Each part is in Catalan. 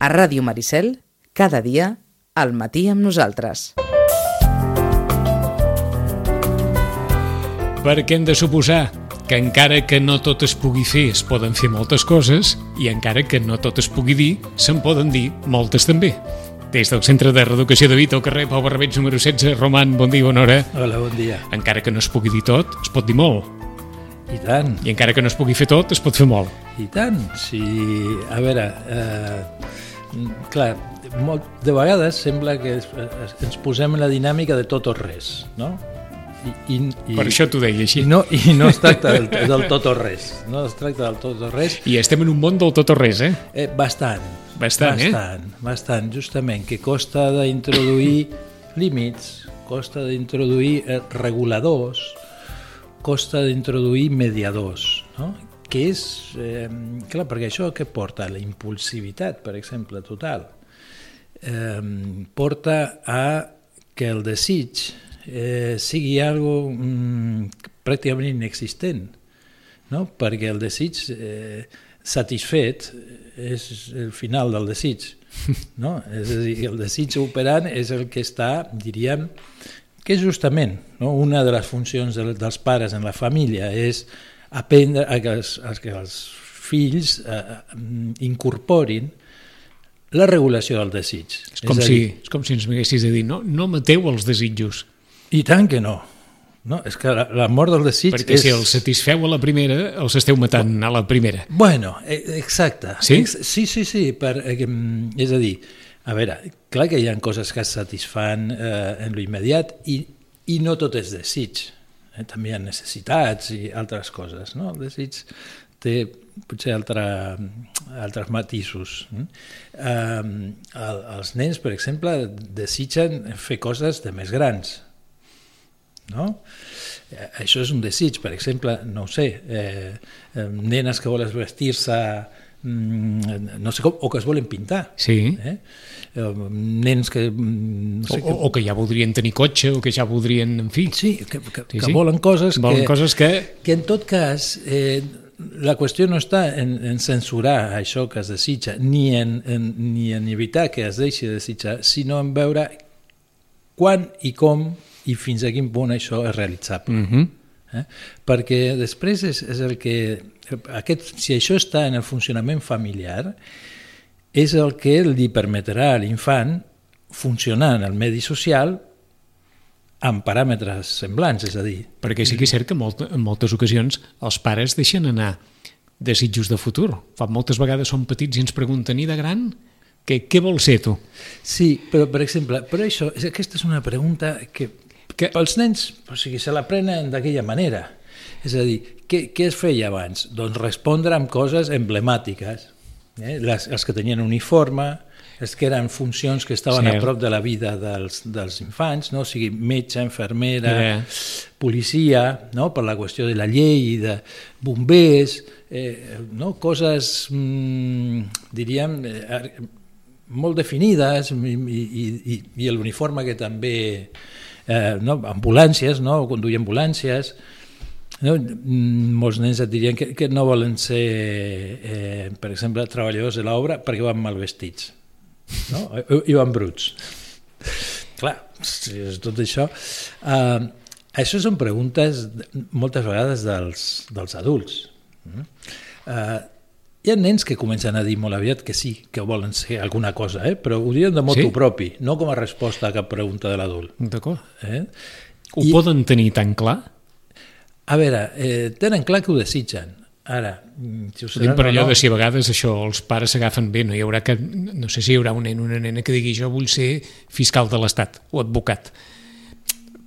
A Ràdio Maricel, cada dia, al matí amb nosaltres. Perquè hem de suposar que encara que no tot es pugui fer, es poden fer moltes coses, i encara que no tot es pugui dir, se'n poden dir moltes també. Des del Centre de Reeducació de Vita, al carrer Pau Barbeig número 16, Roman, bon dia, bona hora. Hola, bon dia. Encara que no es pugui dir tot, es pot dir molt. I tant, I encara que no es pugui fer tot, es pot fer molt. i tant. Si, a veure, eh, clar, molt, de vegades sembla que ens posem en la dinàmica de tot o res, no? I, i, i, Per això t'ho deia així. I no, I no es tracta del, del tot o res, no es tracta del tot o res. I estem en un món del tot o res, eh? Eh, bastant. Bastant, eh? bastant, bastant, justament, que costa d'introduir límits, costa d'introduir eh, reguladors, costa d'introduir mediadors, no? Que és, eh, clar, perquè això què porta? La impulsivitat, per exemple, total. Eh, porta a que el desig eh, sigui algo mm, pràcticament inexistent, no? perquè el desig eh, satisfet és el final del desig. No? És a dir, el desig operant és el que està, diríem, que justament no? una de les funcions de, dels pares en la família, és aprendre a que els, a que els fills eh, incorporin la regulació del desig. És com, a si, dir, és com si ens haguessis de dir, no, no mateu els desitjos, I tant que no. no és que la, la mort del desig perquè és... si els satisfeu a la primera, els esteu matant a la primera. Bueno, eh, exacte. Sí? Sí, sí, sí. Per, eh, mm, és a dir, a veure, clar que hi ha coses que es satisfan eh, en l'immediat i, i no tot és desig. Eh? També hi ha necessitats i altres coses. No? El desig té potser altre, altres matisos. Eh? El, els nens, per exemple, desitgen fer coses de més grans. No? Eh, Això és un desig, per exemple, no ho sé, eh, eh, nenes que volen vestir-se no sé com, o que es volen pintar. Sí. Eh? Nens que... mm, No O, sé, o, o que ja voldrien tenir cotxe, o que ja voldrien, en fi, Sí, que, que, Sí, que sí. volen coses volen que, coses que... que en tot cas eh, la qüestió no està en, en censurar això que es desitja ni en, en, ni en evitar que es deixi de desitjar, sinó en veure quan i com i fins a quin punt això és realitzable. Mm -hmm. Eh? Perquè després és, és el que... Aquest, si això està en el funcionament familiar, és el que li permetrà a l'infant funcionar en el medi social amb paràmetres semblants, és a dir, Perquè sí que és cert que molt, en moltes ocasions els pares deixen anar desitjos de futur. Fa moltes vegades som petits i ens pregunten, i de gran, què, què vols ser tu? Sí, però per exemple, però això, aquesta és una pregunta que, Que- els nens o sigui, se l'aprenen d'aquella manera. És a dir, què, què es feia abans? Doncs respondre amb coses emblemàtiques. Eh? Les, els que tenien uniforme, els que eren funcions que estaven Cert. a prop de la vida dels, dels infants, no? o sigui, metge, infermera, Eh. policia, no? per la qüestió de la llei, de bombers, eh, no? coses, mm, diríem, eh, molt definides i, i, i, i l'uniforme que també eh, no? ambulàncies, no? conduir ambulàncies no? Mm, molts nens et dirien que, que no volen ser eh, per exemple treballadors de l'obra perquè van mal vestits no? I, van bruts clar, és tot això eh, això són preguntes moltes vegades dels, dels adults eh, hi ha nens que comencen a dir molt aviat que sí, que volen ser alguna cosa, eh? però ho diuen de motu Sí? propi, no com a resposta a cap pregunta de l'adult. D'acord. Eh? Ho I- poden tenir tan clar? A veure, eh, tenen clar que ho desitgen. Ara, mm, si ho seran per allò no, de si a vegades això els pares s'agafen bé, no hi haurà que, no sé si hi haurà un nen una nena que digui jo vull ser fiscal de l'Estat o advocat.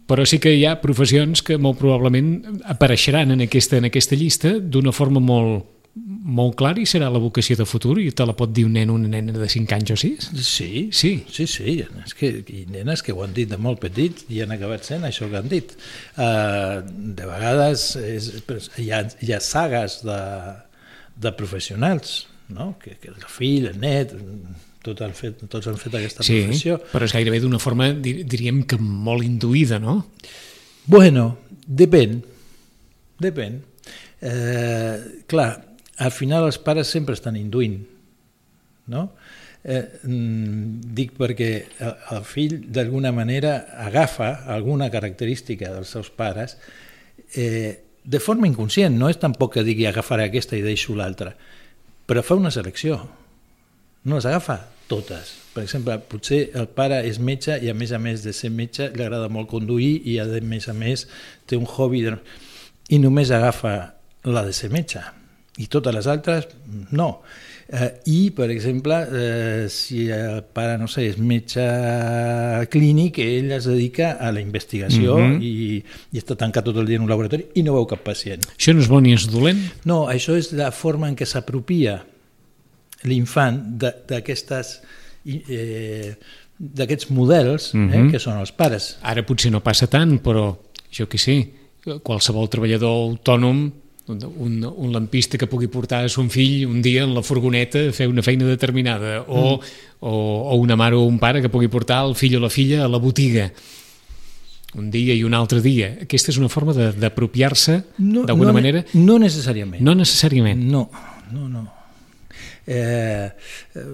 Però sí que hi ha professions que molt probablement apareixeran en aquesta, en aquesta llista d'una forma molt, molt clara i serà la vocació de futur i te la pot dir un nen o una nena de 5 anys o 6? Sí, Sí. sí, sí. És que ha nenes que ho han dit de molt petit i han acabat sent això que han dit. Uh, de vegades és, hi, ha, hi ha sagues de, de professionals, no? que, que el fill, el net, tot han fet, tots han fet aquesta Sí, professió. però és gairebé d'una forma, dir- diríem que molt induïda, no? Bueno, depèn, depèn. Eh, clar, al final els pares sempre estan induint, no? eh, mm, dic perquè el, el fill d'alguna manera agafa alguna característica dels seus pares eh, de forma inconscient, no és tampoc que digui agafaré aquesta i deixo l'altra, però fa una selecció, no les agafa totes. Per exemple, potser el pare és metge i a més a més de ser metge li agrada molt conduir i a més a més té un hobby de... i només agafa la de ser metge i totes les altres no. Eh, I, per exemple, eh, si el pare, no sé, és metge clínic, ell es dedica a la investigació mm -hmm. i, i està tancat tot el dia en un laboratori i no veu cap pacient. Això no és bo ni és dolent? No, això és la forma en què s'apropia l'infant d'aquestes eh, d'aquests models mm -hmm. eh, mhm. que són els pares. Ara potser no passa tant, però jo que sé, qualsevol treballador autònom un, un lampista que pugui portar a son fill un dia en la furgoneta a fer una feina determinada o, mm. o, o una mare o un pare que pugui portar el fill o la filla a la botiga un dia i un altre dia. Aquesta és una forma d'apropiar-se no, d'alguna no, manera? No necessàriament. No necessàriament? No, no, no. Eh, eh,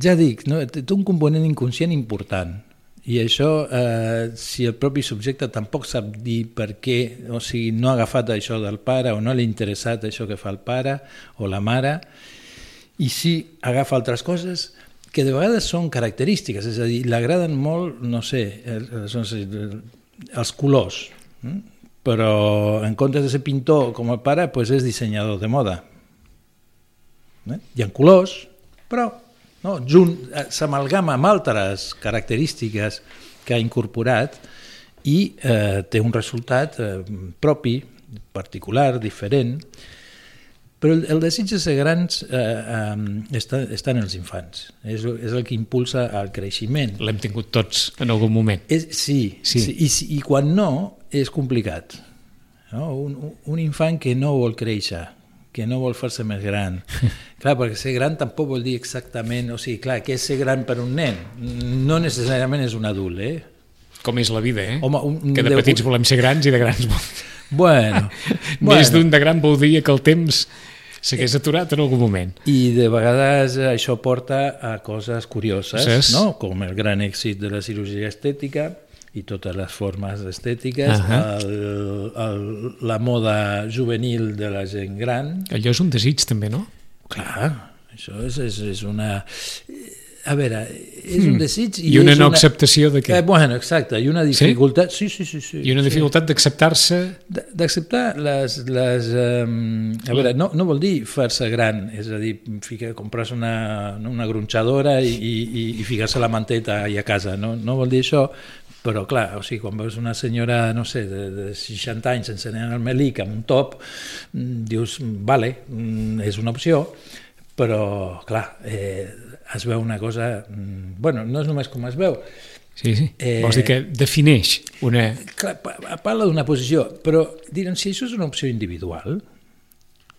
ja dic, no, té un component inconscient important i això, eh, si el propi subjecte tampoc sap dir per què, o sigui, no ha agafat això del pare o no li ha interessat això que fa el pare o la mare, i si agafa altres coses que de vegades són característiques, és a dir, l'agraden molt, no sé, els, els colors, hm? però en comptes de ser pintor com el pare, pues és dissenyador de moda. Eh? Hi ha colors, però no? Eh, s'amalgama amb altres característiques que ha incorporat i eh, té un resultat eh, propi, particular, diferent, però el, el desig de ser grans eh, eh, està, està en els infants, és, és el que impulsa el creixement. L'hem tingut tots en algun moment. És, sí, sí. sí i, i quan no és complicat. No? Un, un infant que no vol créixer, que no vol fer-se més gran. clar, perquè ser gran tampoc vol dir exactament... O sigui, clar, què és ser gran per un nen? No necessàriament és un adult, eh? Com és la vida, eh? Home, un, que de petits volem ser grans i de grans vol... Bueno, Més bueno. d'un de gran voldria que el temps s'hagués aturat en algun moment. I de vegades això porta a coses curioses, Saps? no? com el gran èxit de la cirurgia estètica, i totes les formes estètiques, uh -huh. el, el, la moda juvenil de la gent gran... Allò és un desig també, no? Clar, això és, és, és una... A veure, és un hmm. desig... I, I una no una... acceptació de què? Eh, bueno, exacte, i una dificultat... Sí, sí, sí. sí, I una dificultat sí. d'acceptar-se... D'acceptar les... les um... A veure, no, no vol dir fer-se gran, és a dir, comprar-se una, una gronxadora i, i, i ficar-se la manteta i a casa, no, no vol dir això, però clar, o sigui, quan veus una senyora, no sé, de, de 60 anys sense anar al melic amb un top, mm, dius, vale, mm, és una opció, però clar, eh, es veu una cosa... Mm, bueno, no és només com es veu, Sí, sí. Eh, Vols dir que defineix una... Clar, parla d'una posició, però diran, si això és una opció individual,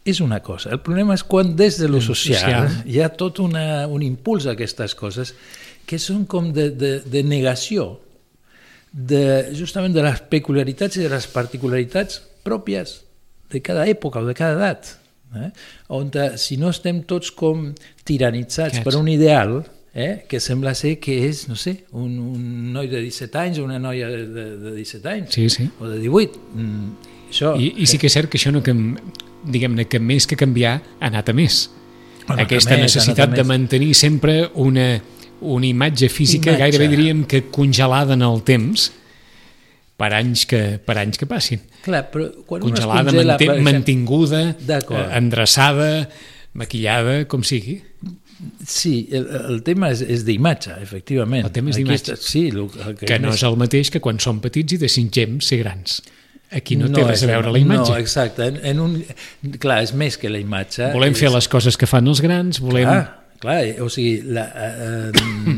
és una cosa. El problema és quan des de lo social, social. hi ha tot una, un impuls a aquestes coses que són com de, de, de negació de, justament de les peculiaritats i de les particularitats pròpies de cada època o de cada edat. Eh? On eh, si no estem tots com tiranitzats Aquests. per un ideal eh? que sembla ser que és, no sé, un, un noi de 17 anys o una noia de, de, de 17 anys sí, sí. o de 18. Mm, això, I, I sí que és cert que això no que, diguem-ne que més que canviar ha anat a més. Bueno, Aquesta més, necessitat de mantenir sempre una una imatge física imatge. gairebé diríem que congelada en el temps per anys que, per anys que passin. Clar, però quan congelada, congela, manté, exemple, mantinguda, eh, endreçada, maquillada, com sigui. Sí, el, el tema és, és d'imatge, efectivament. El tema és d'imatge. Sí, el, el que, que no és el mateix que quan som petits i desitgem ser grans. Aquí no, no té res a veure la imatge. No, exacte. En, en un, clar, és més que la imatge. Volem és... fer les coses que fan els grans, volem... Clar Clar, o sigui, la, eh,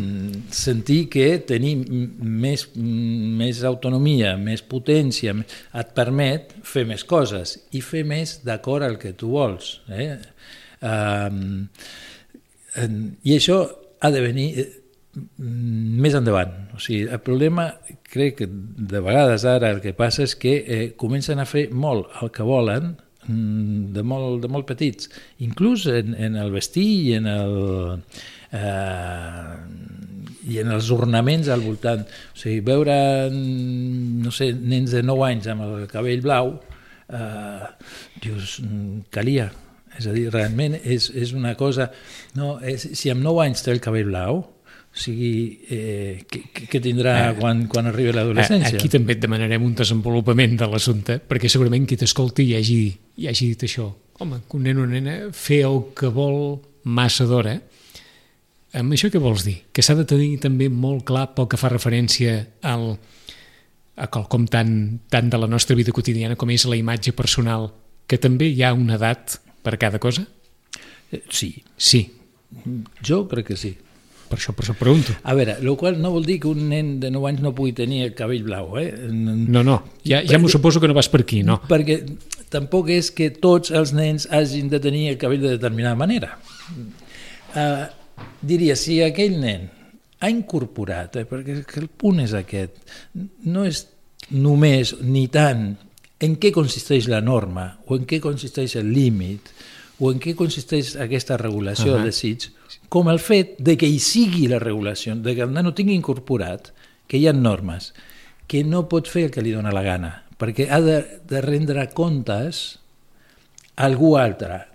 sentir que tenir més, més autonomia, més potència, et permet fer més coses i fer més d'acord al que tu vols. Eh? Um, I això ha de venir eh, més endavant. O sigui, el problema, crec que de vegades ara el que passa és que eh, comencen a fer molt el que volen de molt, de molt petits, inclús en, en el vestir i en el... Eh, i en els ornaments al voltant. O sigui, veure, mm, no sé, nens de 9 anys amb el cabell blau, eh, dius, mm, calia. És a dir, realment és, és una cosa... No, és, si amb 9 anys té el cabell blau, o sigui, eh, què, què tindrà eh, quan, quan arribi l'adolescència? Aquí també et demanarem un desenvolupament de l'assumpte, perquè segurament qui t'escolti hi, hagi, hi hagi dit això. Home, que un nen o nena fer el que vol massa d'hora, amb això què vols dir? Que s'ha de tenir també molt clar pel que fa referència al, a quelcom tan, tan de la nostra vida quotidiana com és la imatge personal, que també hi ha una edat per cada cosa? Eh, sí. Sí. Jo crec que sí. Per això, per això pregunto. A veure, el qual no vol dir que un nen de 9 anys no pugui tenir el cabell blau, eh? No, no, ja, ja m'ho suposo que no vas per aquí, no. Perquè tampoc és que tots els nens hagin de tenir el cabell de determinada manera. Uh, diria, si aquell nen ha incorporat, eh, perquè el punt és aquest, no és només ni tant en què consisteix la norma o en què consisteix el límit o en què consisteix aquesta regulació uh -huh. del desig, com el fet de que hi sigui la regulació, de que el nano tingui incorporat que hi ha normes, que no pot fer el que li dona la gana, perquè ha de, de rendre comptes a algú altre.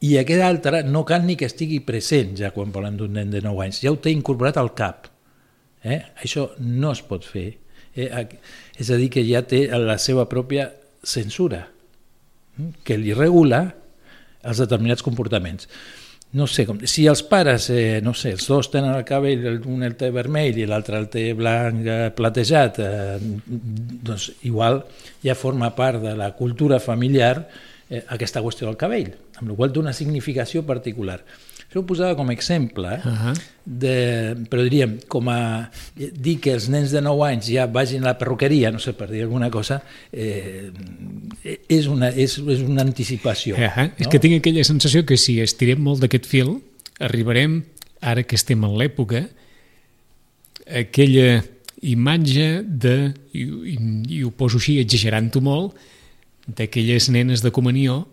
I aquest altre no cal ni que estigui present ja quan parlem d'un nen de 9 anys, ja ho té incorporat al cap. Eh? Això no es pot fer. Eh? És a dir, que ja té la seva pròpia censura, hm? que li regula els determinats comportaments no sé, com, si els pares, eh, no sé, els dos tenen el cabell, un el té vermell i l'altre el té blanc eh, platejat, eh, doncs igual ja forma part de la cultura familiar eh, aquesta qüestió del cabell, amb la qual una significació particular. Això ho posava com a exemple, uh -huh. de, però diríem, com a dir que els nens de 9 anys ja vagin a la perruqueria, no sé, per dir alguna cosa, eh, és, una, és, és una anticipació. Uh -huh. no? És que tinc aquella sensació que si estirem molt d'aquest fil, arribarem, ara que estem en l'època, aquella imatge de, i, i, i ho poso així exagerant-ho molt, d'aquelles nenes de comunió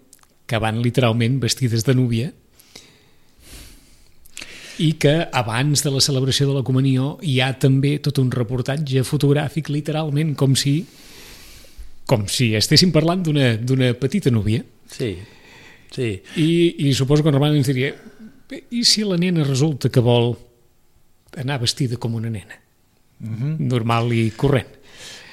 que van literalment vestides de núvia i que abans de la celebració de la comunió hi ha també tot un reportatge fotogràfic literalment com si com si estéssim parlant d'una petita núvia. Sí, sí. I, i suposo que normalment ens diria i si la nena resulta que vol anar vestida com una nena? Mhm. -huh. Normal i corrent.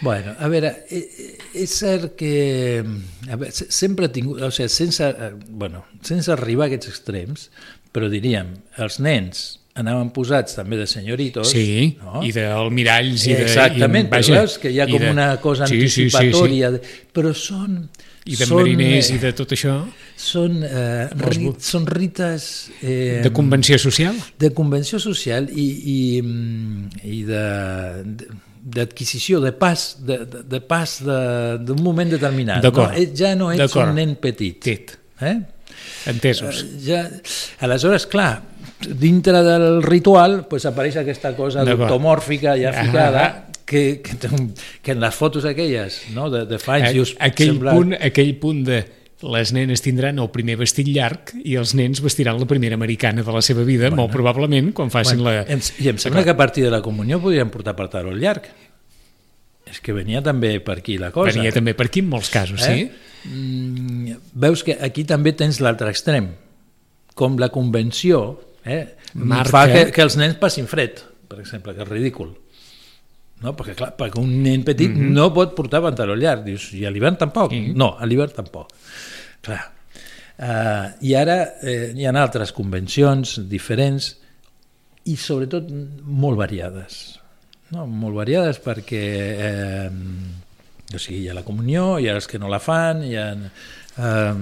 Bueno, a veure, eh, és cert que a veure, sempre ha tingut, o sigui, sense, eh, bueno, sense arribar a aquests extrems, però diríem, els nens anaven posats també de senyoritos. Sí, no? i d'almiralls. I de, Exactament, i, vaja, però veus que hi ha com de... una cosa sí, anticipatòria, sí, sí, sí. però són... I de són, mariners i de tot això. Són, eh, ri, són rites... Eh, de convenció social? De convenció social i, i, i de, de d'adquisició, de pas de, de, de pas d'un moment determinat. No? Ja no ets un nen petit. Tit. Eh? Entesos. Uh, ja, aleshores, clar, dintre del ritual pues, apareix aquesta cosa doctomòrfica ja ficada, ah, que, que, que en les fotos aquelles no, de, de fa anys... A, aquell, sembla... punt, aquell punt de les nenes tindran el primer vestit llarg i els nens vestiran la primera americana de la seva vida, bueno, molt probablement, quan facin bueno, la... I em sembla que a partir de la comunió podrien portar pantaló llarg. És que venia també per aquí la cosa. Venia també per aquí en molts casos, eh? sí. Mm, veus que aquí també tens l'altre extrem. Com la convenció eh, Marca... fa que, que els nens passin fred, per exemple, que és ridícul. No? Perquè, clar, perquè un nen petit mm -hmm. no pot portar pantaló llarg. Dius, i a l'hivern tampoc? Mm -hmm. No, a l'hivern tampoc. Clar. Uh, I ara eh, hi ha altres convencions diferents i sobretot molt variades. No? Molt variades perquè eh, o sigui, hi ha la comunió, hi ha els que no la fan, hi ha, eh,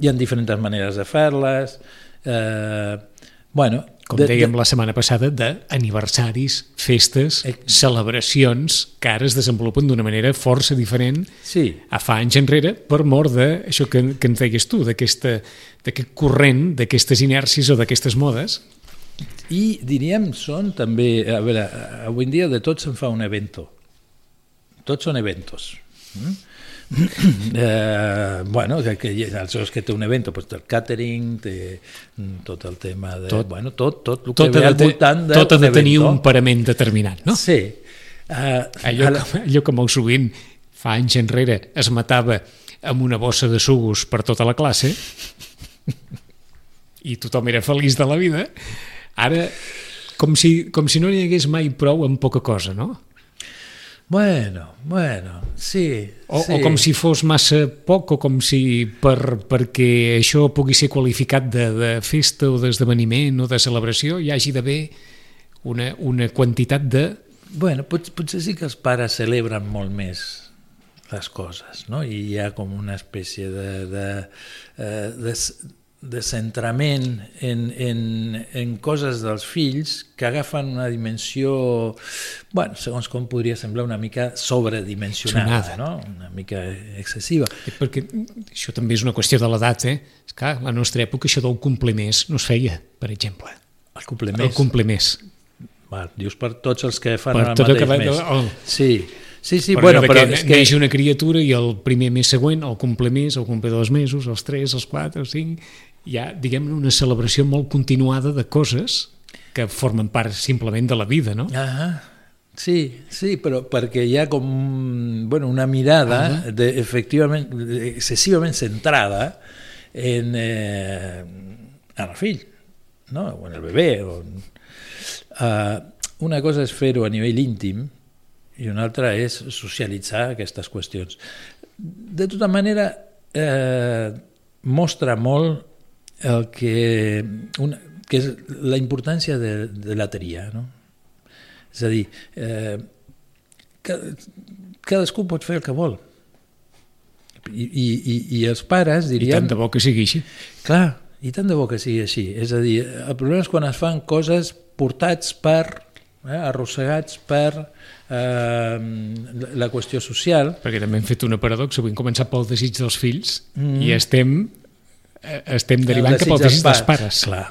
hi ha diferents maneres de fer-les. Eh, bueno, com de, dèiem de... la setmana passada, d'aniversaris, festes, eh... celebracions que ara es desenvolupen d'una manera força diferent sí. a fa anys enrere per mort d'això que, que ens deies tu, d'aquest corrent, d'aquestes inèrcies o d'aquestes modes. I diríem, són també, a veure, avui en dia de tot se'n fa un evento. Tots són eventos. Mm? eh, bueno, que, que aleshores que té un event, doncs el catering, té mm, tot el tema de... Tot. bueno, tot, tot el Tot que ve al de, voltant tot ha de tenir evento. un parament determinat, no? Sí. Uh, Allò, que, allò que molt sovint, fa anys enrere, es matava amb una bossa de sugos per tota la classe i tothom era feliç de la vida, ara com si, com si no n'hi hagués mai prou amb poca cosa, no? Bueno, bueno, sí. O, sí. o com si fos massa poc, o com si per, perquè això pugui ser qualificat de, de festa o d'esdeveniment o de celebració hi hagi d'haver una, una quantitat de... Bueno, pot, potser sí que els pares celebren molt més les coses, no? I hi ha com una espècie de, de, eh, de, de centrament en, en, en coses dels fills que agafen una dimensió, bueno, segons com podria semblar, una mica sobredimensionada, Sonada. no? una mica excessiva. Perquè això també és una qüestió de l'edat, eh? És clar, a la nostra època això del complir més no es feia, per exemple. El complements. El complir més. Val, dius per tots els que fan Per el mateix que- mes. el- Sí, sí, sí Per bueno, però que és que... neix una criatura i el primer mes següent, el complir més, el complir dos mesos, els tres, els quatre, els cinc, hi ha, diguem una celebració molt continuada de coses que formen part simplement de la vida, no? Ah, sí, sí, però perquè hi ha com bueno, una mirada Ah. de, efectivament excessivament centrada en, eh, en el fill, no? o en el bebè. O en, uh, una cosa és fer-ho a nivell íntim i una altra és socialitzar aquestes qüestions. De tota manera, eh, mostra molt el que, una, que és la importància de, de la tria. No? És a dir, eh, cada, cadascú pot fer el que vol. I, i, i, i els pares I dirien... tant de bo que sigui així. Clar, i tant de bo que sigui així. És a dir, el problema és quan es fan coses portats per, eh, arrossegats per eh, la qüestió social. Perquè també hem fet una paradoxa, avui hem començat pel desig dels fills Mm. i estem, eh, estem derivant cap al desig dels pares. Clar,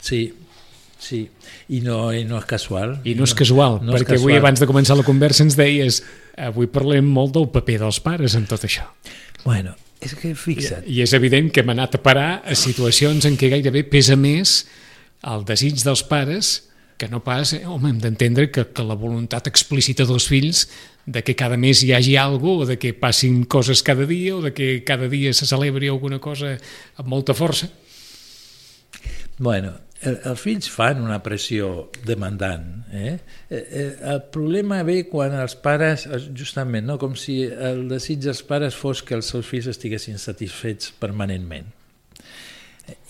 sí, sí. I no, i no és casual. I no és casual, no és perquè avui casual. abans de començar la conversa ens deies avui parlem molt del paper dels pares en tot això. Bueno, és que fixa't, I és evident que hem anat a parar a situacions en què gairebé pesa més el desig dels pares que no pas, eh, home, hem d'entendre que, que la voluntat explícita dels fills de que cada mes hi hagi alguna o de que passin coses cada dia o de que cada dia se celebri alguna cosa amb molta força. Bueno, el- els fills fan una pressió demandant. Eh? Eh, eh, El problema ve quan els pares, justament, no? com si el desig dels pares fos que els seus fills estiguessin satisfets permanentment.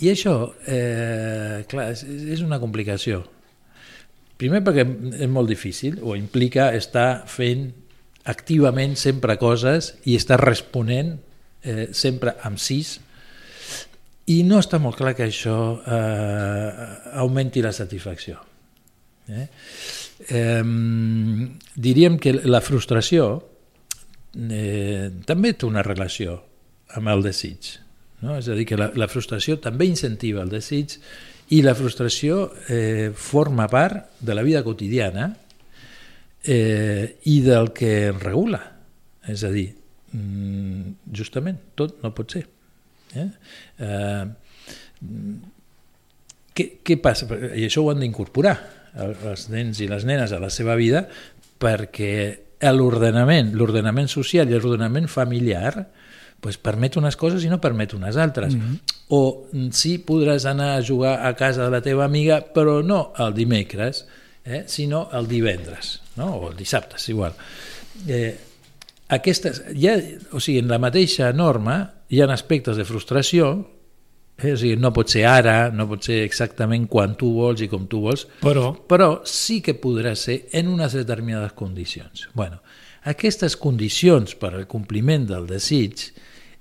I això, eh, clar, és una complicació. Primer perquè és molt difícil, o implica estar fent activament sempre coses i estar responent eh, sempre amb sis i no està molt clar que això eh, augmenti la satisfacció. Eh? Eh, diríem que la frustració eh, també té una relació amb el desig. No? És a dir, que la, la frustració també incentiva el desig i la frustració eh, forma part de la vida quotidiana eh, i del que en regula. És a dir, mm, justament, tot no pot ser. Eh? Eh, què, què passa? I això ho han d'incorporar el- els nens i les nenes a la seva vida perquè l'ordenament, l'ordenament social i l'ordenament familiar pues, permet unes coses i no permet unes altres. Mm -hmm. O sí, podràs anar a jugar a casa de la teva amiga, però no el dimecres, eh, sinó el divendres, no? o el dissabte, és igual. Eh, aquestes, ja, o sigui, en la mateixa norma hi ha aspectes de frustració, eh? o sigui, no pot ser ara, no pot ser exactament quan tu vols i com tu vols, Però però sí que podrà ser en unes determinades condicions. Bueno, aquestes condicions per al compliment del desig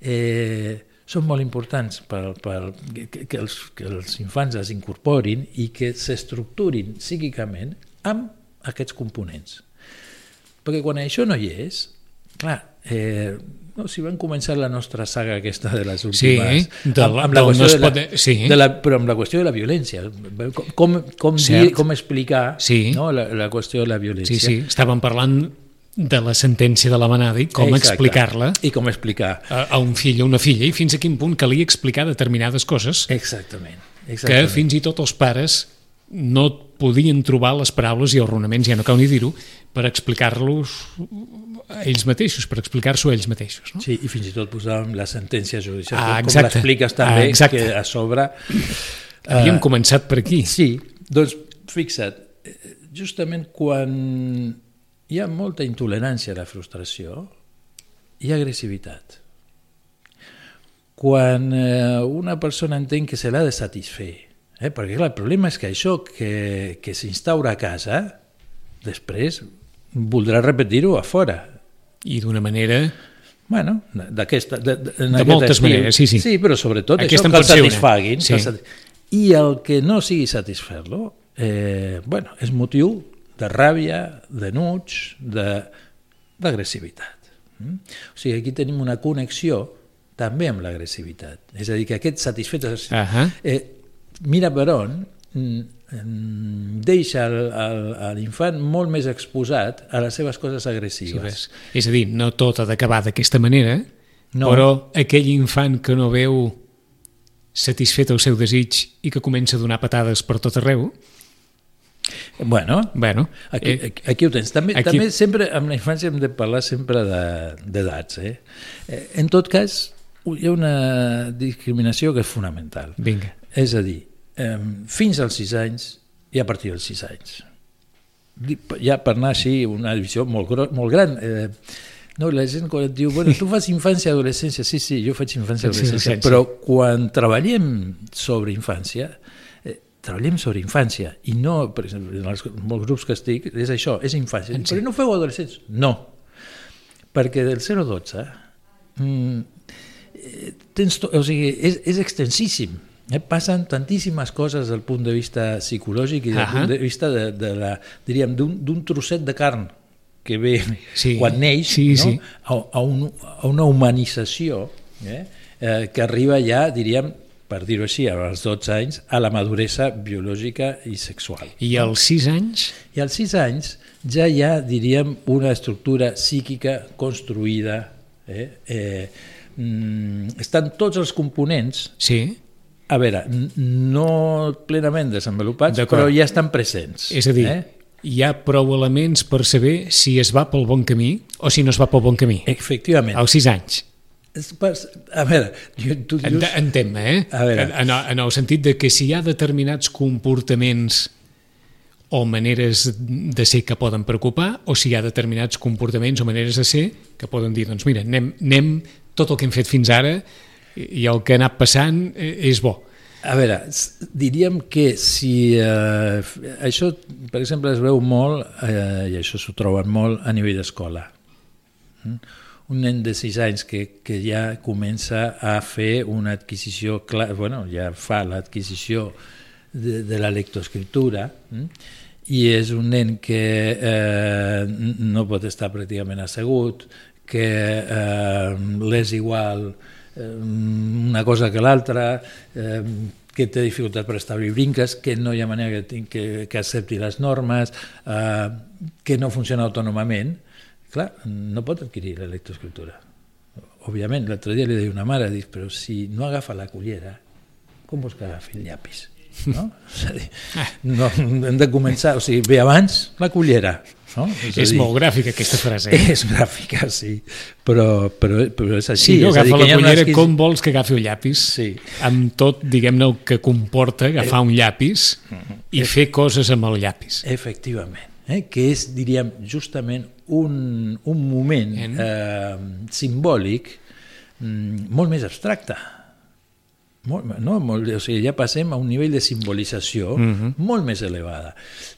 eh, són molt importants per, per que, que, els, que els infants les incorporin i que s'estructurin psíquicament amb aquests components. Perquè quan això no hi és, clar, eh, no, si van començar la nostra saga aquesta de les últimes... de la- amb, amb la qüestió no es de la, pot- sí. de la, però amb la qüestió de la violència. Com, com, com, Cert. dir, com explicar Sí. no, la, la qüestió de la violència. Sí, sí, estàvem parlant de la sentència de la manada i com explicar-la I com explicar. a, a un fill o una filla i fins a quin punt calia explicar determinades coses Exactament. que exactament. fins i tot els pares no podien trobar les paraules i els raonaments, ja no cal ni dir-ho, per explicar-los a ells mateixos, per explicar-s'ho a ells mateixos. No? Sí, i fins i tot posàvem la sentència judicial, Ah, com l'expliques Ah, també, exacte. que a sobre... Havíem eh, començat per aquí. Sí, doncs fixa't, eh, justament quan hi ha molta intolerància a la frustració, ha agressivitat. Quan eh, una persona entén que se l'ha de satisfer, eh? perquè clar, el problema és que això que, que s'instaura a casa, després voldrà repetir-ho a fora. I d'una manera... Bueno, d'aquesta... De, de, De moltes estil. maneres, sí, sí. Sí, però sobretot Aquesta això que el satisfaguin. Sí. que el sati- I el que no sigui satisfer-lo, eh, bueno, és motiu de ràbia, d'enuig, de- d'agressivitat. Mm? O sigui, aquí tenim una connexió també amb l'agressivitat. És a dir, que aquest satisfet... Ahà. Eh, mira per on mm, mm, deixa l'infant molt més exposat a les seves coses Sí, agressives. ves. És a dir, no tot ha d'acabar d'aquesta manera, No. però aquell infant que no veu satisfet el seu desig i que comença a donar patades per tot arreu, Bueno, bueno, Aquí, eh, aquí, aquí ho tens. També, aquí- també sempre, amb la infància hem de parlar sempre de- d'edats. Eh? Eh, en tot cas, hi ha una discriminació que és fonamental. vinga. És a dir, eh, fins als 6 anys i a partir dels 6 anys. Ja per anar així, una divisió molt, gro- molt gran. Eh, no, la gent quan et diu, bueno, tu fas infància i adolescència, sí, sí, jo faig infància i adolescència, però quan treballem sobre infància, treballem sobre infància i no, per exemple, en els molts grups que estic, és això, és infància. Sí. Però no feu adolescents? No, perquè del 0 al 12 mm, eh, tens to, o sigui, és, és extensíssim. Eh? Passen tantíssimes coses del punt de vista psicològic i del Ahà. punt de vista de, de la, diríem, d'un trosset de carn que ve Sí, quan neix sí, no? sí. A, a, un, a una humanització eh? Eh, que arriba ja, diríem, per dir-ho així, als 12 anys, a la maduresa biològica i sexual. I als 6 anys, I als 6 anys ja hi ha, diríem, una estructura psíquica construïda. Eh? Eh, mm, estan tots els components, sí, a veure, no plenament desenvolupats, però ja estan presents. és a dir, Eh? hi ha prou elements per saber si es va pel bon camí o si no es va pel bon camí. Efectivament. Als 6 anys. A veure, jo- tu dius... Ent- Entenc, eh? A veure. En, en el sentit de que si hi ha determinats comportaments o maneres de ser que poden preocupar o si hi ha determinats comportaments o maneres de ser que poden dir, doncs mira, anem, anem tot el que hem fet fins ara i el que ha anat passant eh, és bo. A veure, diríem que si eh, això, per exemple, es veu molt, eh, i això s'ho troben molt a nivell d'escola. Mm? Un nen de 6 anys que, que ja comença a fer una adquisició, clara, bueno, ja fa l'adquisició de, de la lectoescriptura, mm? i és un nen que eh, no pot estar pràcticament assegut, que eh, l'és igual eh, una cosa que l'altra, eh, que té dificultat per establir brinques, que no hi ha manera que, que, que accepti les normes, eh, que no funciona autònomament, clar, no pot adquirir la lectoescriptura. Òbviament, l'altre dia li deia una mare, dic, però si no agafa la cullera, com vols que agafi el llapis? No? És a dir, no, hem de començar, o sigui, ve abans la cullera. No? a És dir, molt gràfica aquesta frase. Eh? És gràfica, sí, però, però, però és així. Si no és dir, agafa que la cullera, esquiz- com vols que agafi el llapis? Sí. Amb tot, diguem-ne, el que comporta agafar un llapis i fer coses amb el llapis. Efectivament, eh? que és, diríem, justament un, un moment En? eh, simbòlic mm, molt més abstracte. Molt, no? molt, o sigui, ja passem a un nivell de simbolització molt més elevada.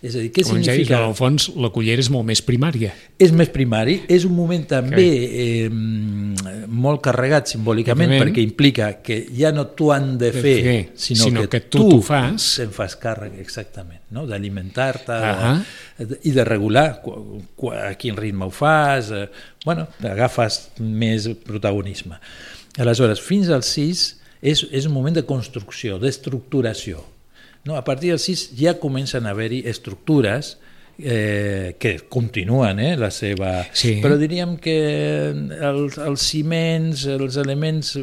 És a dir, què Com ja dius, significa... no, al fons, la cullera és molt més primària. És més primari, és un moment també eh, molt carregat simbòlicament Òbviament. perquè implica que ja no t'ho han de De fer, fer, sinó, sinó que, que tu t'ho fas. Te'n fas càrrec, exactament, no? d'alimentar-te Ahà. de, i de regular a quin ritme ho fas, eh, bueno, agafes més protagonisme. Aleshores, fins als 6 és, és un moment de construcció, d'estructuració. No? A partir dels 6 ja comencen a haver-hi estructures eh, que continuen eh, la seva... Sí. Però diríem que els, els ciments, els elements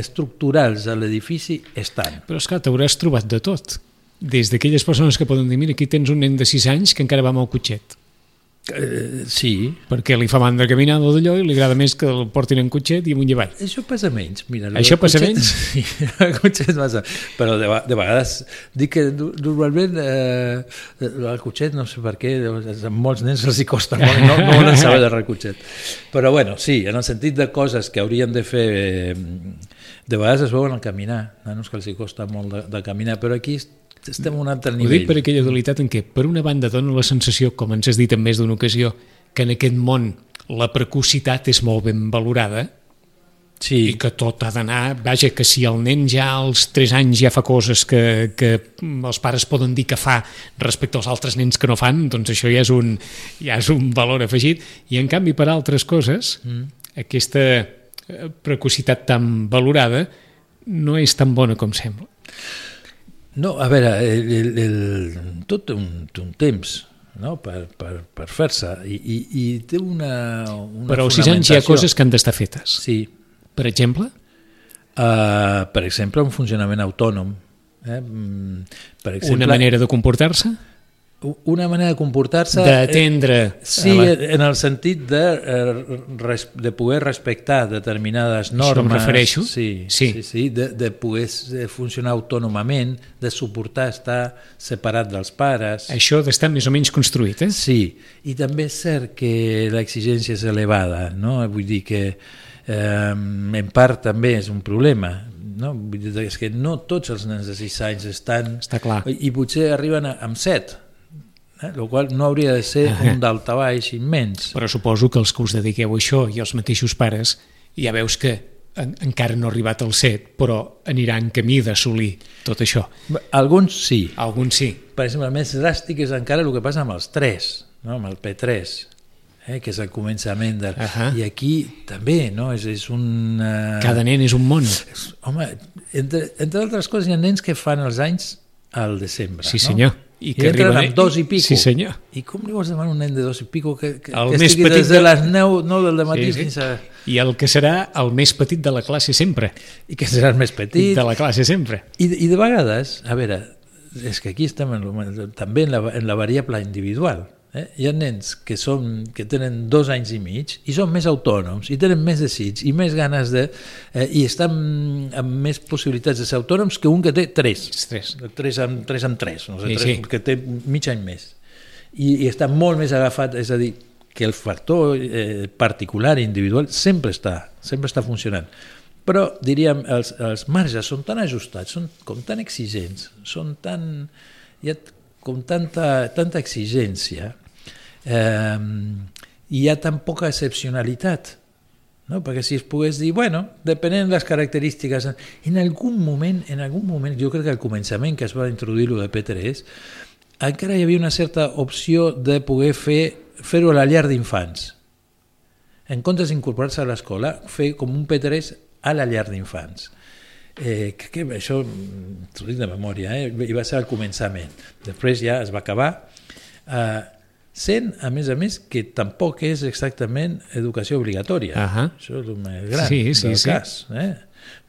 estructurals de l'edifici estan. Però, esclar, t'hauràs trobat de tot. Des d'aquelles persones que poden dir, mira, aquí tens un nen de 6 anys que encara va amb el cotxet, Eh, sí, perquè li fa mandra caminar o d'allò i li agrada més que el portin en cotxet i amunt i avall. Això passa menys. Mira, Això passa cotxet- menys? Sí, el cotxet passa. Però de, de vegades dic que normalment eh, el cotxet, no sé per què, a molts nens els hi costa molt, no, no volen saber de res cotxet. Però bueno, sí, en el sentit de coses que haurien de fer, eh, de vegades es veuen al caminar, nanos que els hi costa molt de, de caminar, però aquí estem a un altre Ho nivell. dic per aquella dualitat en què, per una banda, dona la sensació, com ens has dit en més d'una ocasió, que en aquest món la precocitat és molt ben valorada Sí, i que tot ha d'anar... Vaja, que si el nen ja als 3 anys ja fa coses que, que els pares poden dir que fa respecte als altres nens que no fan, doncs això ja és un, ja és un valor afegit. I en canvi, per altres coses, mm. aquesta eh, precocitat tan valorada no és tan bona com sembla. No, a veure, el, el, el, tot té un, té un temps no? per, per, per fer-se i, i, i té una, una Però als 6 anys hi ha coses que han d'estar fetes. Sí, Per exemple, uh, per exemple, un funcionament autònom. Eh? Mm, Per exemple, una manera de comportar-se, una manera de comportar-se... d'atendre... Sí, a la- en el sentit de, eh, de poder respectar determinades em normes. refereixo? Sí, Sí. sí. sí, sí de, de poder eh, funcionar autònomament, de suportar estar separat dels pares. Això d'estar més o menys construït, eh? Sí, i també és cert que l'exigència és elevada, no? vull dir que eh, en part també és un problema, no? Vull dir, és que no tots els nens de 6 anys estan... Està clar. I potser arriben a, amb 7, eh? el qual no hauria de ser un daltabaix immens. Però suposo que els que us dediqueu a això i els mateixos pares ja veus que en, encara no ha arribat al set, però anirà en camí d'assolir tot això. Alguns sí, Alguns sí. per exemple, el més dràstic és encara el que passa amb els 3, no? amb el P3, eh? que és el començament del... Ahà. I aquí també, no? És, és un... eh, Cada nen és un món. Home, entre, entre altres coses hi ha nens que fan els anys al desembre, Sí, no? I, I entren arriben- amb dos i pico. Sí, senyor. I com li vols demanar un nen de dos i pico que, que, El que més estigui petit des de les 9, 9 del matí Sí, sí, fins a... I el que serà el més petit de la classe sempre. I que seràs més petit. De la classe sempre. I, I de vegades, a veure, és que aquí estem en, lo- també en la, en la variable individual. Eh? Hi ha nens que, són, que tenen dos anys i mig i són més autònoms i tenen més desig i més ganes de... Eh, i estan amb més possibilitats de ser autònoms que un que té tres. Tres. Tres amb tres, amb tres, no sé, Sí, sí, tres, sí. que té mig any més. I, I està molt més agafat, és a dir, que el factor eh, particular i individual sempre està, sempre està funcionant. Però, diríem, els, els marges són tan ajustats, són com tan exigents, són tan... Hi ha com tanta, tanta exigència eh, hi ha tan poca excepcionalitat no? perquè si es pogués dir, bueno, depenent de les característiques, en algun moment, en algun moment, jo crec que al començament que es va introduir lo de P3, encara hi havia una certa opció de poder fer fer-ho a la llar d'infants. En comptes d'incorporar-se a l'escola, fer com un P3 a la llar d'infants. Eh, que, que això t'ho dic de memòria, eh? i va ser al començament. Després ja es va acabar. Eh, sent, a més a més, que tampoc és exactament educació obligatòria. Ahà. Això és el més gran Sí, sí, del sí. cas. Eh?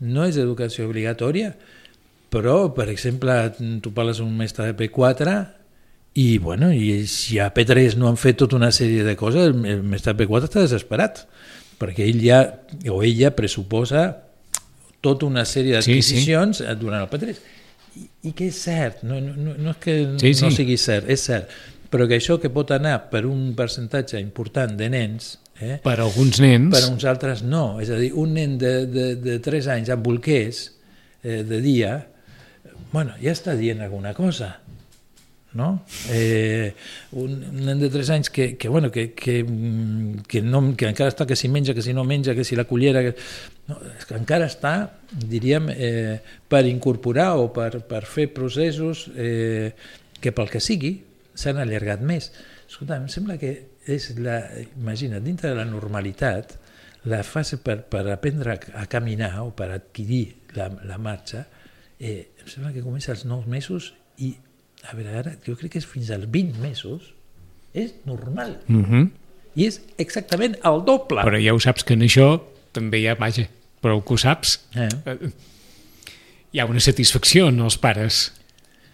No és educació obligatòria, però, per exemple, tu parles d'un mestre de P4 i, bueno, i si a P3 no han fet tota una sèrie de coses, el mestre de P4 està desesperat, perquè ell ja, o ella pressuposa tota una sèrie Sí, sí. d'adquisicions sí, durant el P3. I, I que és cert, no, no, no- és que Sí, sí. no sigui cert, és cert, però que això que pot anar per un percentatge important de nens, eh, Per alguns nens... per uns altres no. És a dir, un nen de, de, de 3 anys amb bolquers eh, de dia, bueno, ja està dient alguna cosa. No? Eh, un nen de 3 anys que, que, bueno, que, que, mm, que, no, que encara està que si menja, que si no menja, que si la cullera... Que, no, és que encara està, diríem, eh, per incorporar o per, per fer processos eh, que pel que sigui s'han allargat més. Escolta, em sembla que és la, imagina, dintre de la normalitat, la fase per, per aprendre a, a caminar o per adquirir la, la marxa, eh, em sembla que comença als 9 mesos i, a veure, ara, jo crec que és fins als 20 mesos és normal. Mm -hmm. I és exactament el doble. Però ja ho saps que en això també hi ha, vaja, però que ho saps, Eh? eh, hi ha una satisfacció en els pares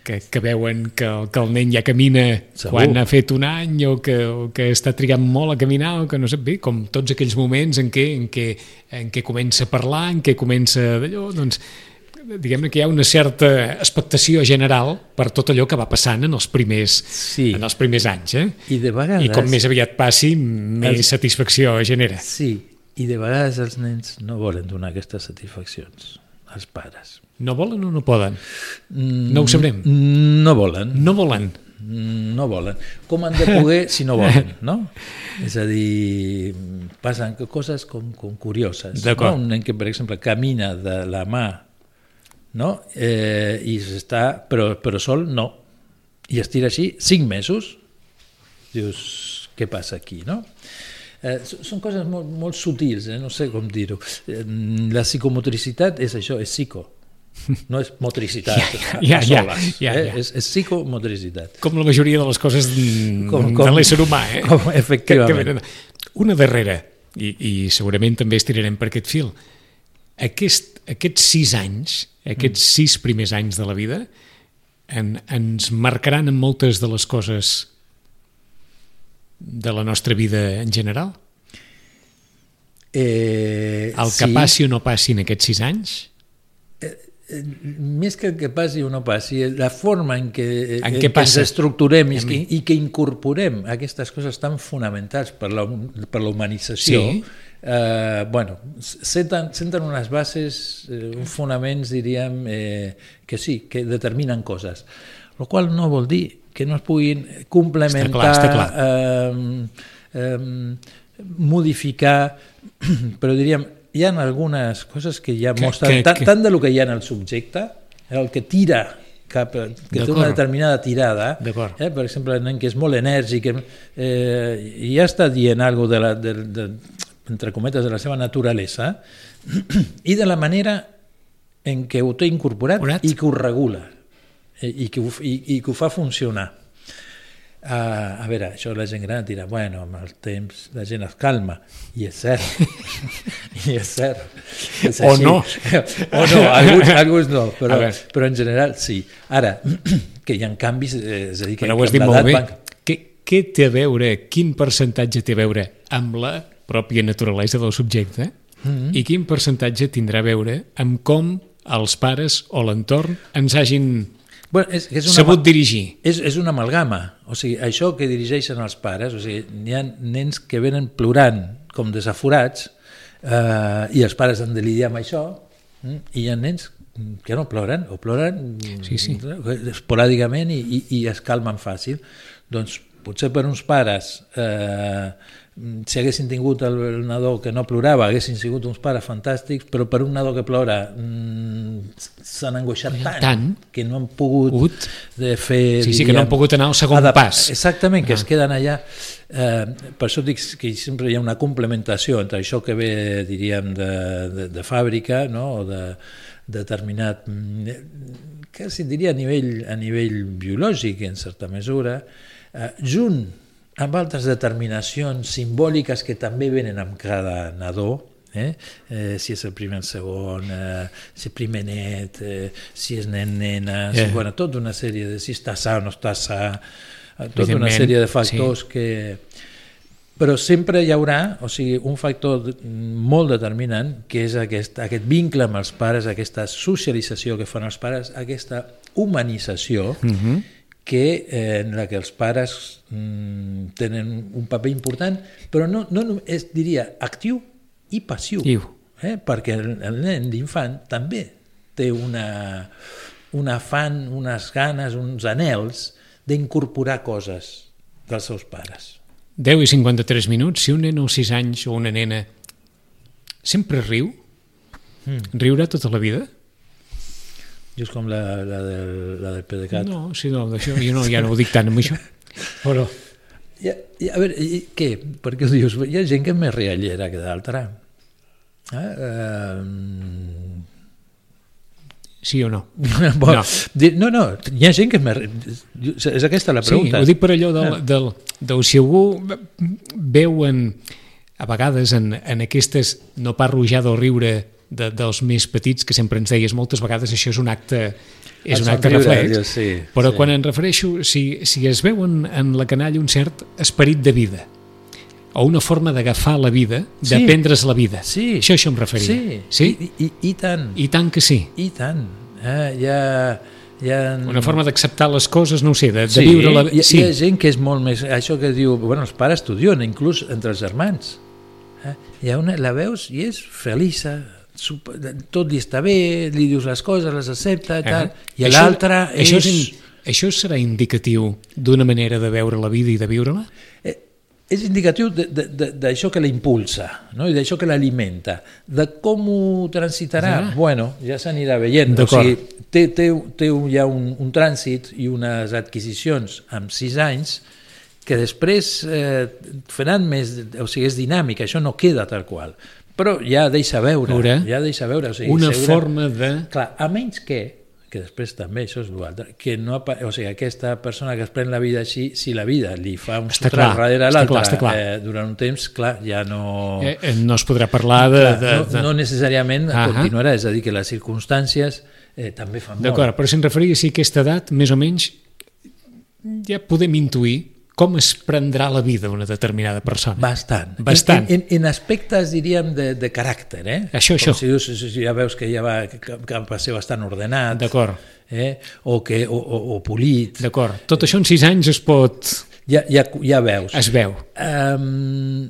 que, que veuen que, el- que el nen ja camina Segur. quan ha fet un any o que, o que està trigant molt a caminar o que no sé, bé, com tots aquells moments en què, en què, en què comença a parlar, en què comença d'allò, doncs diguem-ne que hi ha una certa expectació general per tot allò que va passant en els primers, Sí. en els primers anys. Eh? I de vegades... I com més aviat passi, més Els- satisfacció genera. Sí, i de vegades els nens no volen donar aquestes satisfaccions als pares. No volen o no poden? Mm, No ho sabrem. No volen. No volen. Mm, no volen. Com han de poder si no volen, no? És a dir, passen coses com, com curioses. No? Un nen que, per exemple, camina de la mà no? eh, i està, però, però sol no. I es tira així cinc mesos. Dius, què passa aquí, no? Eh, són coses molt, molt sutils, eh? no sé com dir-ho. Eh, La psicomotricitat és això, és psico. No és motricitat, Ja, ja, soles, ja, eh? ja. És, és psicomotricitat. Com la majoria de les coses mm, Com- de com- l'ésser humà, eh? com, efectivament. Que, que venen. Una darrera, i, i segurament també estirarem per aquest fil. Aquest, aquests sis anys, aquests Mm. sis primers anys de la vida, en, ens marcaran en moltes de les coses de la nostra vida en general? Eh, El que passi o no passi en aquests sis anys? més que el que passi o no passi, la forma en què, En en què què passa? ens estructurem i, que, i que incorporem aquestes coses tan fonamentals per la, per la humanització, Sí. eh, bueno, senten, senten unes bases, eh, uns fonaments, diríem, eh, que sí, que determinen coses. El qual no vol dir que no es puguin complementar, Està clar, està Eh, eh, modificar, però diríem, hi ha algunes coses que ja Que- mostren que- tant, que- tant de lo que hi ha en el subjecte, el que tira cap, a- que té una determinada tirada, eh? per exemple, el nen que és molt enèrgic, eh, ja està dient alguna de la, de, de, entre cometes, de la seva naturalesa, i de la manera en què ho té incorporat Incorporat. i que ho regula, eh, i, que ho, i, i que ho fa funcionar. Uh, a veure, això la gent gran dirà, bueno, amb el temps la gent es calma, i és cert, i és cert. És O no. o no, alguns, alguns no, però, però en general sí. Ara, que hi ha canvis, eh, és a dir, que Però ho has dit molt bé. van- Què, què té a veure, quin percentatge té a veure amb la pròpia naturalesa del subjecte Mm-hmm. i quin percentatge tindrà a veure amb com els pares o l'entorn ens hagin Bueno, és, és una, sabut dirigir. és, és una amalgama, o sigui, això que dirigeixen els pares, o sigui, hi ha nens que venen plorant com desaforats eh, i els pares han de lidiar amb això mm, i hi ha nens que no ploren o ploren Sí, sí. mm, esporàdicament i, i, i es calmen fàcil doncs potser per uns pares eh, si haguessin tingut el, el nadó que no plorava haguessin sigut uns pares fantàstics però per un nadó que plora mm, s'han angoixat tant, Tant. que no han pogut Pogut. de fer... Sí, sí, que no han pogut anar al segon pas. Exactament, que Ah. es queden allà. Eh, per això dic que sempre hi ha una complementació entre això que ve, diríem, de, de, de fàbrica, no? o de determinat, mm, quasi diria a nivell, a nivell biològic, en certa mesura, eh, junt amb altres determinacions simbòliques que també venen amb cada nadó, eh? Eh, si és el primer, el segon, eh, si és primer net, eh, si és nen, nena, si, Eh. bueno, tota una sèrie de si està sa o no està sa, eh, tota una sèrie de factors sí. que... Però sempre hi haurà o sigui, un factor molt determinant que és aquest, aquest vincle amb els pares, aquesta socialització que fan els pares, aquesta humanització Uh -huh. Que, eh, en la que els pares mm, tenen un paper important, però no, no és, diria, actiu i passiu. Iu. Eh? Perquè el, el nen, l'infant, també té una, un afant, unes ganes, uns anels d'incorporar coses dels seus pares. 10 i 53 minuts, si un nen o 6 anys o una nena sempre riu, Mm. riurà tota la vida? Just com la, la, del, la del PDeCAT. No, sí, no, d'això jo no, ja no ho dic tant amb això. Però I, i, a veure, i, què? Perquè dius, hi ha gent que és més riallera que d'altra. Eh? Eh, Sí o no? Bo, No. no, no, hi ha gent que... és aquesta la pregunta. Sí, ho dic per allò del, del, del si algú veu en, a vegades en, en aquestes, no parlo ja del riure de, dels més petits, que sempre ens deies moltes vegades això és un acte és un acte reflex, sí, però sí. quan en refereixo, si, si es veu en, en la canalla un cert esperit de vida, o una forma d'agafar la vida, Sí. de prendre's la vida. Sí. Això, això em referia. Sí, sí? I, i, i tant, I tant que sí. i tant. Eh, hi ha, hi ha... Una forma d'acceptar les coses, no ho sé, de, de sí, viure la hi, Sí, hi ha gent que és molt més... Això que diu, bueno, els pares t'odien, inclús entre els germans. Eh? Hi ha una, la veus i és feliça, tot li està bé, li dius les coses, les accepta, tal, Eh? i Això- l'altre és... Això, és això serà indicatiu d'una manera de veure la vida i de viure-la? Eh, és indicatiu de- de- de- d'això que la impulsa no? i d'això que l'alimenta. De com ho transitarà, Ja. bueno, ja s'anirà veient. O sigui, té, té, té un- ja un, un trànsit i unes adquisicions amb sis anys que després eh, faran més... O sigui, és dinàmic, això no queda tal qual. Però ja deixa veure, Veure. ja deixa veure. O sigui, Una segura- forma de... Clar, a menys que, que després també això és l'altre, que no, o sigui, aquesta persona que es pren la vida així, si la vida li fa un Està clar, darrere l'altre eh, durant un temps, clar, ja no... Eh, eh, no es podrà parlar de... clar, de, no, de... no necessàriament Ahà. continuarà, és a dir, que les circumstàncies eh, també fan molt. D'acord, però si em referia si a aquesta edat, més o menys, ja podem intuir com es prendrà la vida una determinada persona. Bastant. Bastant. En, en, en aspectes, diríem, de, de caràcter, eh? Això, Com això. Si, dius, si ja veus que ja va, que, que va ser bastant ordenat. D'acord, Eh? O, que, o, o, o polit. d'acord. Tot això en sis anys es pot... Ja, ja, ja veus. es veu. Um,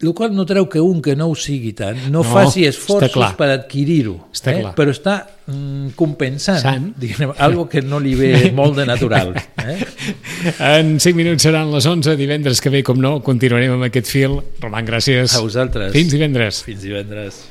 el qual no treu que un que no ho sigui tant no, No, faci esforços clar. per adquirir-ho, eh? clar. però està mm, compensant Sant. diguem, algo que no li ve molt de natural. Eh? En 5 minuts seran les 11, divendres que ve, com no, continuarem amb aquest fil. Roman, gràcies. A vosaltres. Fins divendres. Fins divendres.